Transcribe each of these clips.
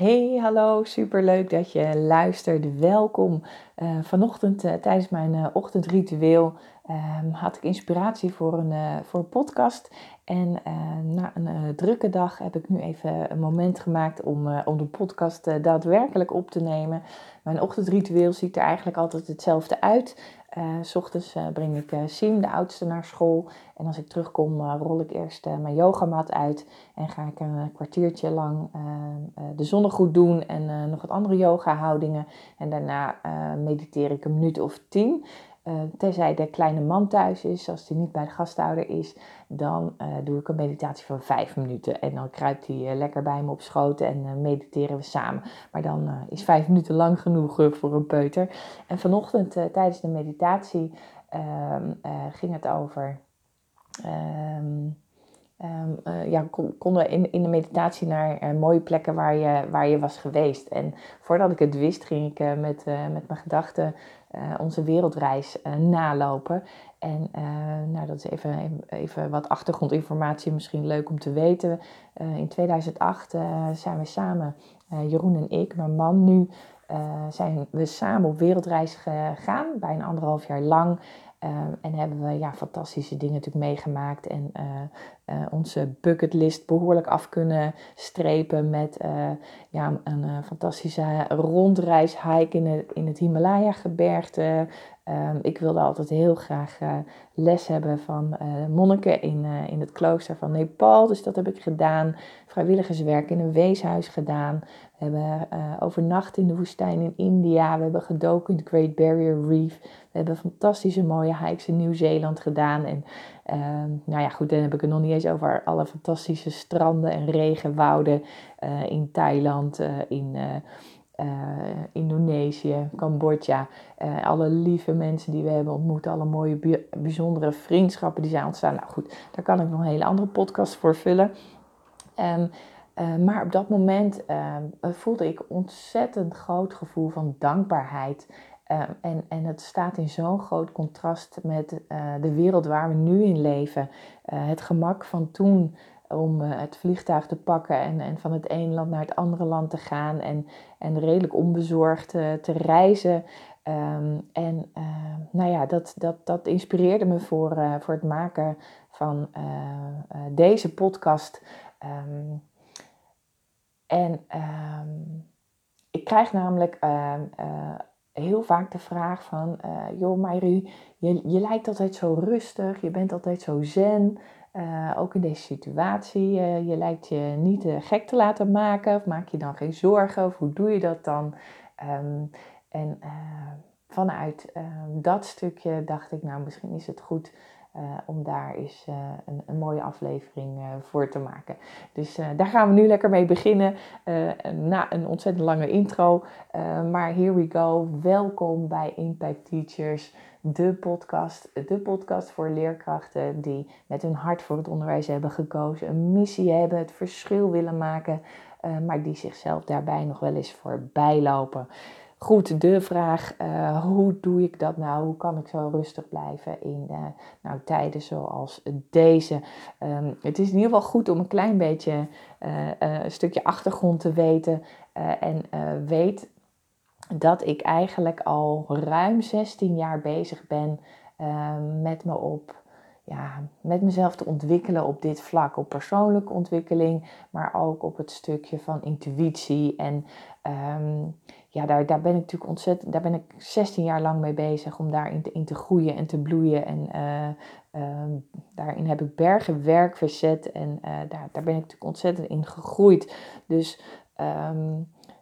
Hey, hallo, superleuk dat je luistert. Welkom. Uh, vanochtend uh, tijdens mijn uh, ochtendritueel ehm, had ik inspiratie voor een, voor podcast. En na een drukke dag heb ik nu even een moment gemaakt om, om de podcast daadwerkelijk op te nemen. Mijn ochtendritueel ziet er eigenlijk altijd hetzelfde uit. Uh, ochtends uh, breng ik uh, Siem, de oudste, naar school. En als ik terugkom, rol ik eerst mijn yogamat uit. En ga ik een kwartiertje lang de zonnegoed doen en nog wat andere yoga-houdingen. En daarna mediteer ik een minuut of tien. Uh, tenzij de kleine man thuis is, als hij niet bij de gasthouder is, dan uh, doe ik een meditatie van vijf minuten. En dan kruipt hij uh, lekker bij me op schoot en mediteren we samen. Maar dan is vijf minuten lang genoeg voor een peuter. En vanochtend tijdens de meditatie ehm, ging het over. Um, um, ja, konden we in, in de meditatie naar mooie plekken waar je, waar je was geweest. En voordat ik het wist, ging ik met, met mijn gedachten onze wereldreis nalopen. En nou, dat is even, even wat achtergrondinformatie, misschien leuk om te weten. in 2008 zijn we samen, Jeroen en ik, mijn man nu, zijn we samen op wereldreis gegaan, bijna anderhalf jaar lang. Ehm, en hebben we ja, fantastische dingen natuurlijk meegemaakt en uh, uh, onze bucketlist behoorlijk af kunnen strepen met uh, ja, een fantastische rondreis hike in in het Himalaya-gebergte. Um, ik wilde altijd heel graag les hebben van monniken in, in het klooster van Nepal, dus dat heb ik gedaan. Vrijwilligerswerk in een weeshuis gedaan. We hebben overnacht in de woestijn in India. We hebben gedoken in het Great Barrier Reef. We hebben fantastische mooie hikes in Nieuw-Zeeland gedaan. En uh, nou ja, goed, dan heb ik het nog niet eens over alle fantastische stranden en regenwouden uh, in Thailand, uh, in Indonesië, Cambodja. alle lieve mensen die we hebben ontmoet, alle mooie, bijzondere vriendschappen die zijn ontstaan. Nou goed, daar kan ik nog een hele andere podcast voor vullen. Um, maar op dat moment ehm, voelde ik ontzettend groot gevoel van dankbaarheid Ehm, en, en het staat in zo'n groot contrast met de wereld waar we nu in leven. Het gemak van toen om uh, het vliegtuig te pakken en, en van het ene land naar het andere land te gaan en, en redelijk onbezorgd te reizen. Um, en nou ja, dat, dat, dat inspireerde me voor, voor het maken van deze podcast. Um, en ik krijg namelijk heel vaak de vraag van, joh Mayru, je, je lijkt altijd zo rustig, je bent altijd zo zen, uh, ook in deze situatie. Uh, je lijkt je niet gek te laten maken of maak je dan geen zorgen of hoe doe je dat dan? Um, en vanuit dat stukje dacht ik, nou misschien is het goed om daar eens een, een, mooie aflevering voor te maken. Dus daar gaan we nu lekker mee beginnen. na een ontzettend lange intro. maar here we go. Welkom bij Impact Teachers, de podcast. De podcast voor leerkrachten die met hun hart voor het onderwijs hebben gekozen. Een missie hebben, het verschil willen maken. maar die zichzelf daarbij nog wel eens voorbij lopen. Goed, de vraag, uh, hoe doe ik dat nou? Hoe kan ik zo rustig blijven in uh, nou, tijden zoals deze? Um, het is in ieder geval goed om een klein beetje een stukje achtergrond te weten. en weet dat ik eigenlijk al ruim 16 jaar bezig ben ehm, met me op ja, met mezelf te ontwikkelen op dit vlak, op persoonlijke ontwikkeling, maar ook op het stukje van intuïtie. En um, ja, daar, daar ben ik natuurlijk ontzettend, daar ben ik 16 jaar lang mee bezig om daarin te, in te groeien en te bloeien. En uh, daarin heb ik bergen werk verzet en uh, daar, daar ben ik natuurlijk ontzettend in gegroeid. Dus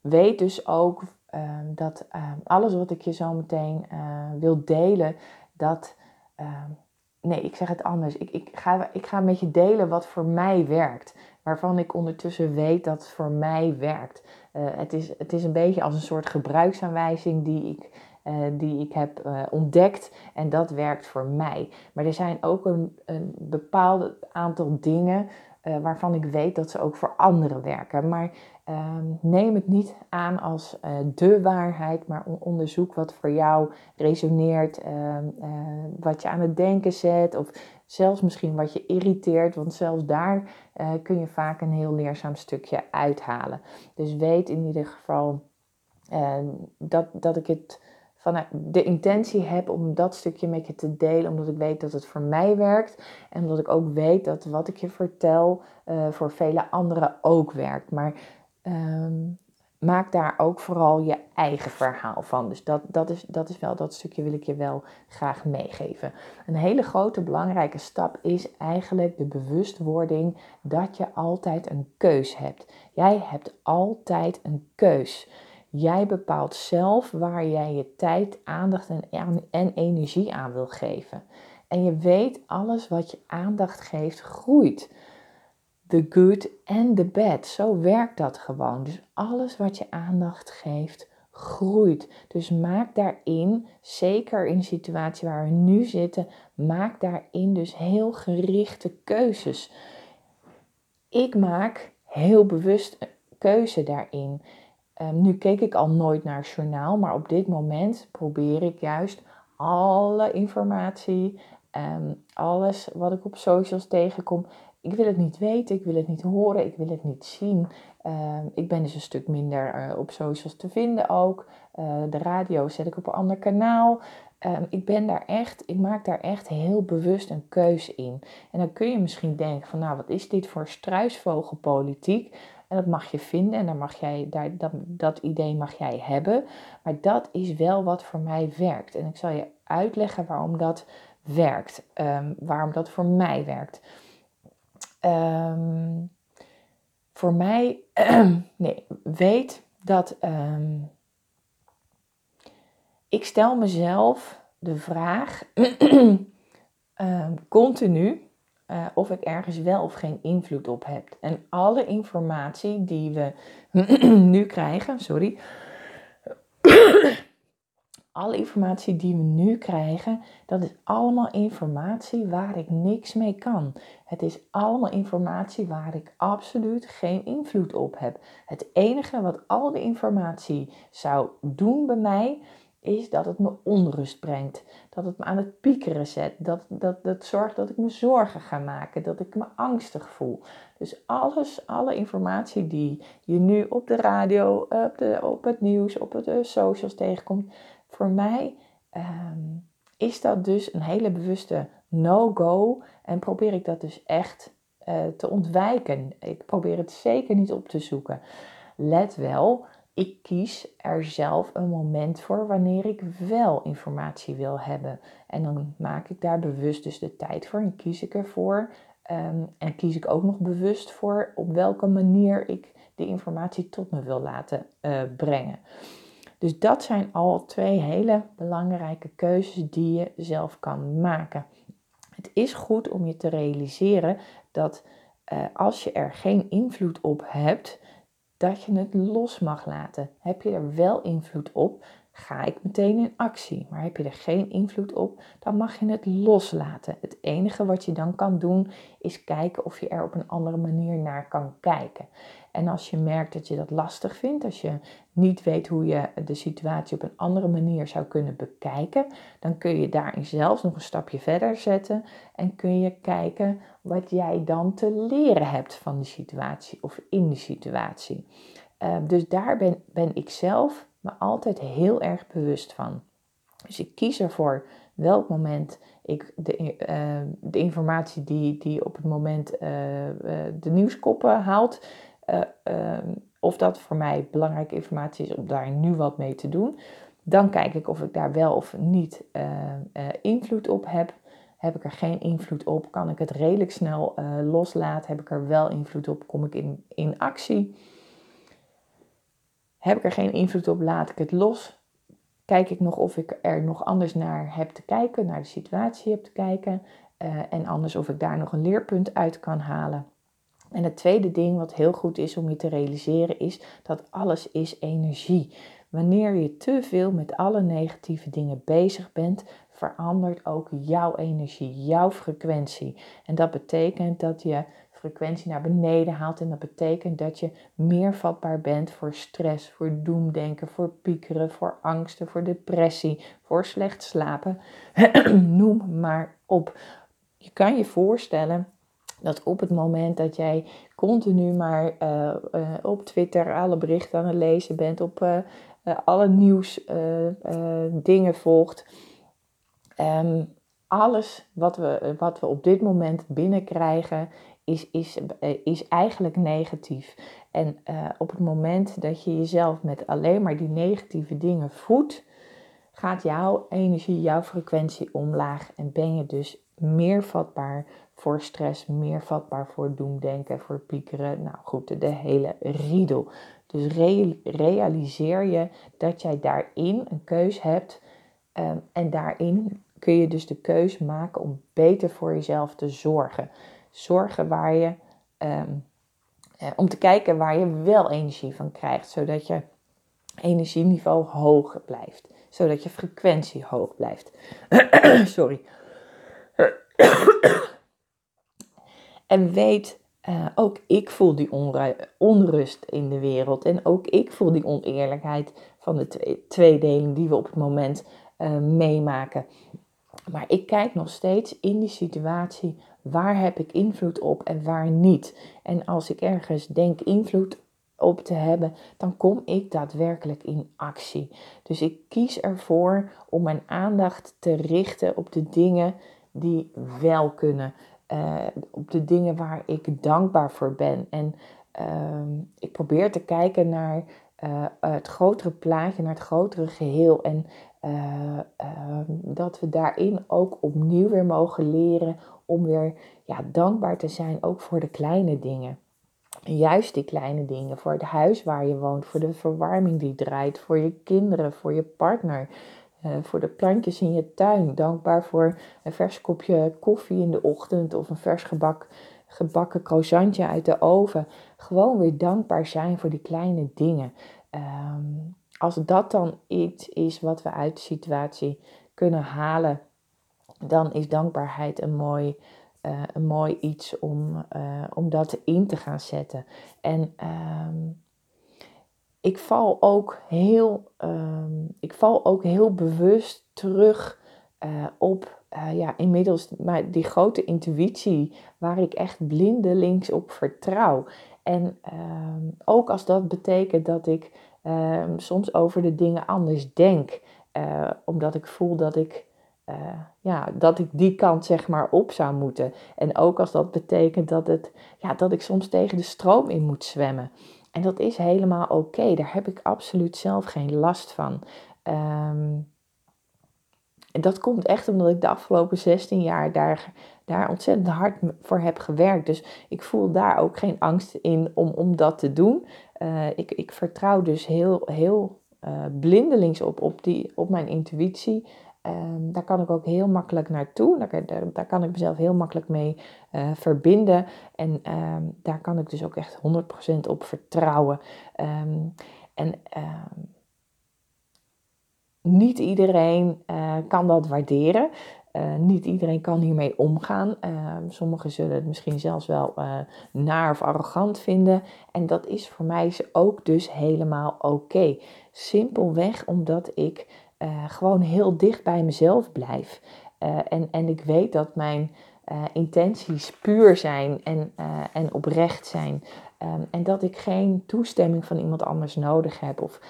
weet dus ook um, dat alles wat ik je zo meteen uh, wil delen, dat nee, ik zeg het anders. Ik, ik, ga, ik ga met je delen wat voor mij werkt. Waarvan ik ondertussen weet dat het voor mij werkt. Uh, het, is, het is een beetje als een soort gebruiksaanwijzing die ik, uh, die ik heb ontdekt. En dat werkt voor mij. Maar er zijn ook een, een bepaald aantal dingen waarvan ik weet dat ze ook voor anderen werken. Maar Ehm, neem het niet aan als uh, de waarheid, maar onderzoek wat voor jou resoneert, ehm, eh, wat je aan het denken zet of zelfs misschien wat je irriteert, want zelfs daar uh, kun je vaak een heel leerzaam stukje uithalen. Dus weet in ieder geval ehm, dat, dat ik het vanuit de intentie heb om dat stukje met je te delen, omdat ik weet dat het voor mij werkt en omdat ik ook weet dat wat ik je vertel voor vele anderen ook werkt. Maar Ehm, maak daar ook vooral je eigen verhaal van. Dus dat, dat, is, dat is wel, dat stukje wil ik je wel graag meegeven. Een hele grote belangrijke stap is eigenlijk de bewustwording dat je altijd een keus hebt. Jij hebt altijd een keus. Jij bepaalt zelf waar jij je tijd, aandacht en, en energie aan wil geven. En je weet, alles wat je aandacht geeft, groeit the good en the bad. Zo werkt dat gewoon. Dus alles wat je aandacht geeft, groeit. Dus maak daarin, zeker in de situatie waar we nu zitten, maak daarin dus heel gerichte keuzes. Ik maak heel bewust een keuze daarin. Um, nu keek ik al nooit naar journaal, maar op dit moment probeer ik juist alle informatie, um, alles wat ik op socials tegenkom, ik wil het niet weten, ik wil het niet horen, ik wil het niet zien. Ehm, ik ben dus een stuk minder uh, op socials te vinden ook. Uh, de radio zet ik op een ander kanaal. Um, ik ben daar echt, ik maak daar echt heel bewust een keus in. En dan kun je misschien denken van nou, wat is dit voor struisvogelpolitiek? En dat mag je vinden en daar mag jij, daar, dat, dat idee mag jij hebben. Maar dat is wel wat voor mij werkt. En ik zal je uitleggen waarom dat werkt. Um, waarom dat voor mij werkt. Um, voor mij, nee, weet dat um, ik stel mezelf de vraag um, continu uh, of ik ergens wel of geen invloed op heb. En alle informatie die we nu krijgen, sorry, alle informatie die we nu krijgen, dat is allemaal informatie waar ik niks mee kan. Het is allemaal informatie waar ik absoluut geen invloed op heb. Het enige wat al die informatie zou doen bij mij, is dat het me onrust brengt. Dat het me aan het piekeren zet. Dat, dat, dat zorgt dat ik me zorgen ga maken. Dat ik me angstig voel. Dus alles, alle informatie die je nu op de radio, op, de, op het nieuws, op de socials tegenkomt, voor mij ehm, is dat dus een hele bewuste no-go en probeer ik dat dus echt uh, te ontwijken. Ik probeer het zeker niet op te zoeken. Let wel, ik kies er zelf een moment voor wanneer ik wel informatie wil hebben. En dan maak ik daar bewust dus de tijd voor en kies ik ervoor. Um, en kies ik ook nog bewust voor op welke manier ik die informatie tot me wil laten uh, brengen. Dus dat zijn al twee hele belangrijke keuzes die je zelf kan maken. Het is goed om je te realiseren dat uh, als je er geen invloed op hebt, dat je het los mag laten. Heb je er wel invloed op, ga ik meteen in actie. Maar heb je er geen invloed op, dan mag je het loslaten. Het enige wat je dan kan doen, is kijken of je er op een andere manier naar kan kijken. En als je merkt dat je dat lastig vindt, als je niet weet hoe je de situatie op een andere manier zou kunnen bekijken, dan kun je daarin zelfs nog een stapje verder zetten en kun je kijken wat jij dan te leren hebt van de situatie of in de situatie. Uh, dus daar ben, ben ik zelf me altijd heel erg bewust van. Dus ik kies ervoor welk moment ik de, uh, de informatie die, die op het moment uh, de nieuwskoppen haalt, Ehm, of dat voor mij belangrijke informatie is om daar nu wat mee te doen. Dan kijk ik of ik daar wel of niet invloed op heb. Heb ik er geen invloed op, kan ik het redelijk snel loslaten. Heb ik er wel invloed op, kom ik in, in actie. Heb ik er geen invloed op, laat ik het los. Kijk ik nog of ik er nog anders naar heb te kijken, naar de situatie heb te kijken. En anders of ik daar nog een leerpunt uit kan halen. En het tweede ding wat heel goed is om je te realiseren is dat alles is energie. Wanneer je te veel met alle negatieve dingen bezig bent, verandert ook jouw energie, jouw frequentie. En dat betekent dat je frequentie naar beneden haalt. En dat betekent dat je meer vatbaar bent voor stress, voor doemdenken, voor piekeren, voor angsten, voor depressie, voor slecht slapen. Noem maar op. Je kan je voorstellen dat op het moment dat jij continu maar uh, uh, op Twitter alle berichten aan het lezen bent, op uh, alle nieuws dingen volgt, um, alles wat we, wat we op dit moment binnenkrijgen is, is, is eigenlijk negatief. En op het moment dat je jezelf met alleen maar die negatieve dingen voedt, gaat jouw energie, jouw frequentie omlaag en ben je dus meer vatbaar voor stress, meer vatbaar voor doemdenken, voor piekeren. Nou goed, de hele riedel. Dus realiseer je dat jij daarin een keus hebt. Um, en daarin kun je dus de keus maken om beter voor jezelf te zorgen. Zorgen waar je, um, eh, om te kijken waar je wel energie van krijgt, zodat je energieniveau hoog blijft, zodat je frequentie hoog blijft. Sorry. En weet, uh, ook ik voel die onrust in de wereld. En ook ik voel die oneerlijkheid van de tweedeling die we op het moment uh, meemaken. Maar ik kijk nog steeds in die situatie waar heb ik invloed op en waar niet. En als ik ergens denk invloed op te hebben, dan kom ik daadwerkelijk in actie. Dus ik kies ervoor om mijn aandacht te richten op de dingen die wel kunnen. Uh, op de dingen waar ik dankbaar voor ben. En uh, ik probeer te kijken naar uh, het grotere plaatje, naar het grotere geheel. En ehm, dat we daarin ook opnieuw weer mogen leren om weer ja, dankbaar te zijn, ook voor de kleine dingen. En juist die kleine dingen, voor het huis waar je woont, voor de verwarming die draait, voor je kinderen, voor je partner. Uh, voor de plantjes in je tuin. Dankbaar voor een vers kopje koffie in de ochtend of een vers gebak, gebakken croissantje uit de oven. Gewoon weer dankbaar zijn voor die kleine dingen. Um, als dat dan iets is wat we uit de situatie kunnen halen, dan is dankbaarheid een mooi, uh, een mooi iets om, uh, om dat in te gaan zetten. En um, ik val ook heel, um, ik val ook heel bewust terug uh, op uh, ja, inmiddels maar die grote intuïtie waar ik echt blindelings op vertrouw. En um, ook als dat betekent dat ik um, soms over de dingen anders denk, uh, omdat ik voel dat ik, ja, dat ik die kant zeg maar op zou moeten. En ook als dat betekent dat, het, ja, dat ik soms tegen de stroom in moet zwemmen. En dat is helemaal oké. Daar heb ik absoluut zelf geen last van. En dat komt echt omdat ik de afgelopen 16 jaar daar, daar ontzettend hard voor heb gewerkt. Dus ik voel daar ook geen angst in om, om dat te doen. Uh, ik, ik vertrouw dus heel, heel uh, blindelings op, op, die, op mijn intuïtie. Um, daar kan ik ook heel makkelijk naartoe. Daar, kan ik mezelf heel makkelijk mee uh, verbinden. En um, daar kan ik dus ook echt 100% op vertrouwen. Um, en niet iedereen uh, kan dat waarderen. Uh, niet iedereen kan hiermee omgaan. Sommigen zullen het misschien zelfs wel naar of arrogant vinden. En dat is voor mij ook dus helemaal oké. Simpelweg omdat ik uh, gewoon heel dicht bij mezelf blijf. Uh, en, en ik weet dat mijn uh, intenties puur zijn en, en oprecht zijn. Um, en dat ik geen toestemming van iemand anders nodig heb. Of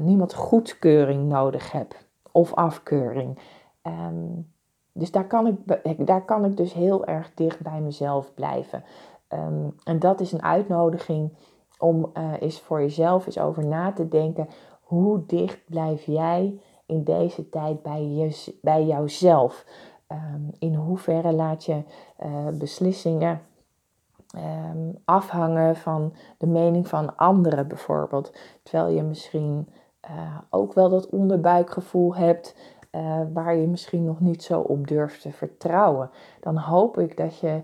niemand goedkeuring nodig heb. Of afkeuring. Um, dus daar kan, ik, daar kan ik dus heel erg dicht bij mezelf blijven. Um, en dat is een uitnodiging om eens voor jezelf eens over na te denken. Hoe dicht blijf jij in deze tijd bij, je, bij jouzelf? Um, in hoeverre laat je uh, beslissingen um, afhangen van de mening van anderen bijvoorbeeld? Terwijl je misschien uh, ook wel dat onderbuikgevoel hebt. Uh, waar je misschien nog niet zo op durft te vertrouwen. Dan hoop ik dat je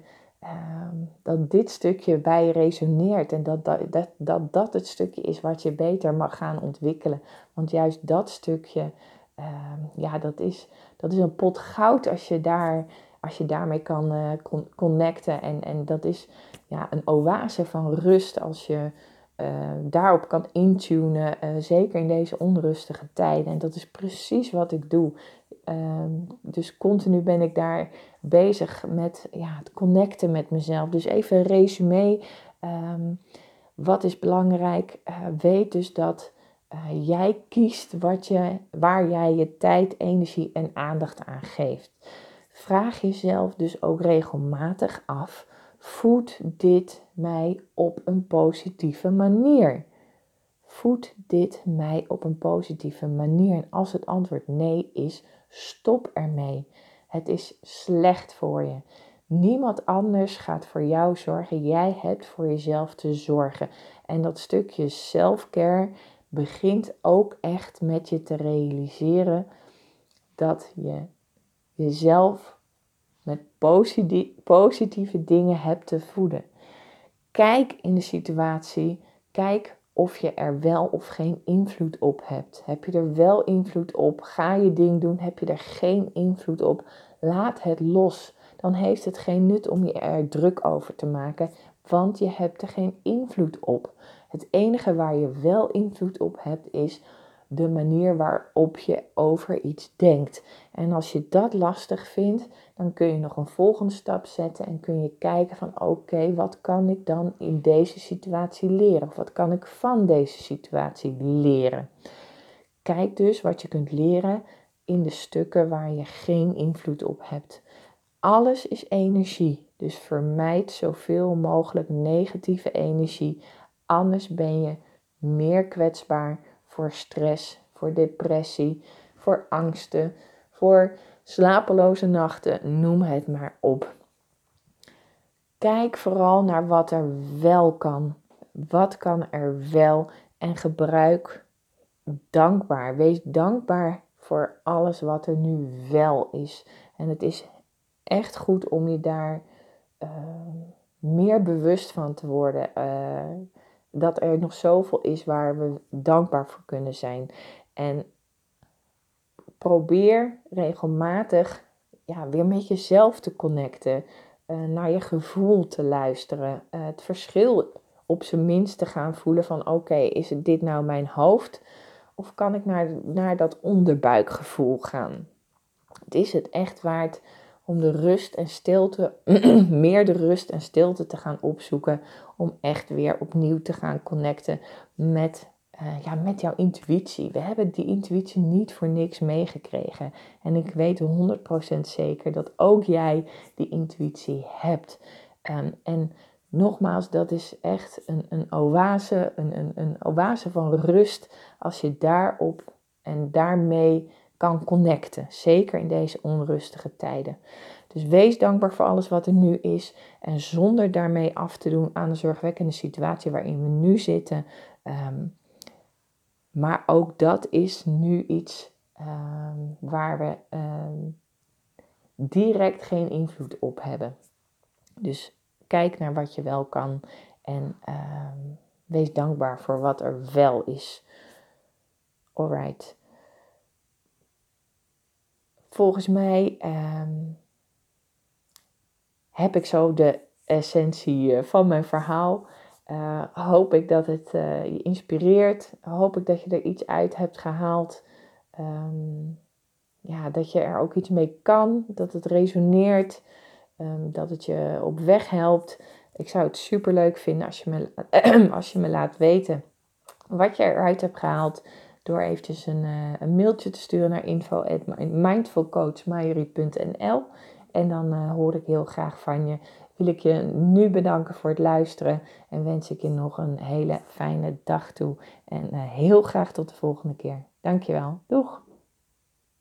Um, dat dit stukje bij je resoneert en dat dat, dat, dat dat het stukje is wat je beter mag gaan ontwikkelen. Want juist dat stukje, um, ja, dat is, dat is een pot goud als je, daar, als je daarmee kan uh, connecten. En, en dat is ja, een oase van rust als je uh, daarop kan intunen. Uh, zeker in deze onrustige tijden. En dat is precies wat ik doe. Ehm, dus continu ben ik daar bezig met ja, het connecten met mezelf. Dus even een resume. Um, wat is belangrijk? weet dus dat jij kiest wat je, waar jij je tijd, energie en aandacht aan geeft. Vraag jezelf dus ook regelmatig af: voedt dit mij op een positieve manier? Voedt dit mij op een positieve manier? En als het antwoord nee is, stop ermee. Het is slecht voor je. Niemand anders gaat voor jou zorgen. Jij hebt voor jezelf te zorgen. En dat stukje self-care begint ook echt met je te realiseren dat je jezelf met positieve dingen hebt te voeden. Kijk in de situatie, kijk of je er wel of geen invloed op hebt. Heb je er wel invloed op? Ga je ding doen? Heb je er geen invloed op? Laat het los. Dan heeft het geen nut om je er druk over te maken, want je hebt er geen invloed op. Het enige waar je wel invloed op hebt is de manier waarop je over iets denkt. En als je dat lastig vindt, dan kun je nog een volgende stap zetten en kun je kijken van oké, wat kan ik dan in deze situatie leren? Of wat kan ik van deze situatie leren? Kijk dus wat je kunt leren in de stukken waar je geen invloed op hebt. Alles is energie, dus vermijd zoveel mogelijk negatieve energie. Anders ben je meer kwetsbaar voor stress, voor depressie, voor angsten, voor slapeloze nachten, noem het maar op. Kijk vooral naar wat er wel kan. Wat kan er wel en gebruik dankbaar. Wees dankbaar voor alles wat er nu wel is. En het is echt goed om je daar uh, meer bewust van te worden. Uh, dat er nog zoveel is waar we dankbaar voor kunnen zijn. En probeer regelmatig ja, weer met jezelf te connecten, uh, naar je gevoel te luisteren, uh, het verschil op zijn minst te gaan voelen van oké, is het dit nou mijn hoofd of kan ik naar, naar dat onderbuikgevoel gaan? Het is het echt waard om de rust en stilte, meer de rust en stilte te gaan opzoeken. Om echt weer opnieuw te gaan connecten met, uh, ja, met jouw intuïtie. We hebben die intuïtie niet voor niks meegekregen. En ik weet 100% zeker dat ook jij die intuïtie hebt. Um, en nogmaals, dat is echt een, een oase, een, een, een oase van rust. Als je daarop en daarmee kan connecten. Zeker in deze onrustige tijden. Dus wees dankbaar voor alles wat er nu is. En zonder daarmee af te doen aan de zorgwekkende situatie waarin we nu zitten. Ehm, maar ook dat is nu iets ehm, waar we ehm, direct geen invloed op hebben. Dus kijk naar wat je wel kan en wees dankbaar voor wat er wel is. Alright volgens mij um, heb ik zo de essentie eh, van mijn verhaal. Uh, hoop ik dat het uh, je inspireert. Hoop ik dat je er iets uit hebt gehaald. Um, ja, dat je er ook iets mee kan. Dat het resoneert. Um, dat het je op weg helpt. Ik zou het super leuk vinden als je me, als je me laat weten wat je eruit hebt gehaald door eventjes een, uh, een mailtje te sturen naar info.mindfulcoachmajorie.nl en dan uh, hoor ik heel graag van je. Wil ik je nu bedanken voor het luisteren en wens ik je nog een hele fijne dag toe. En uh, heel graag tot de volgende keer. Dankjewel. Doeg!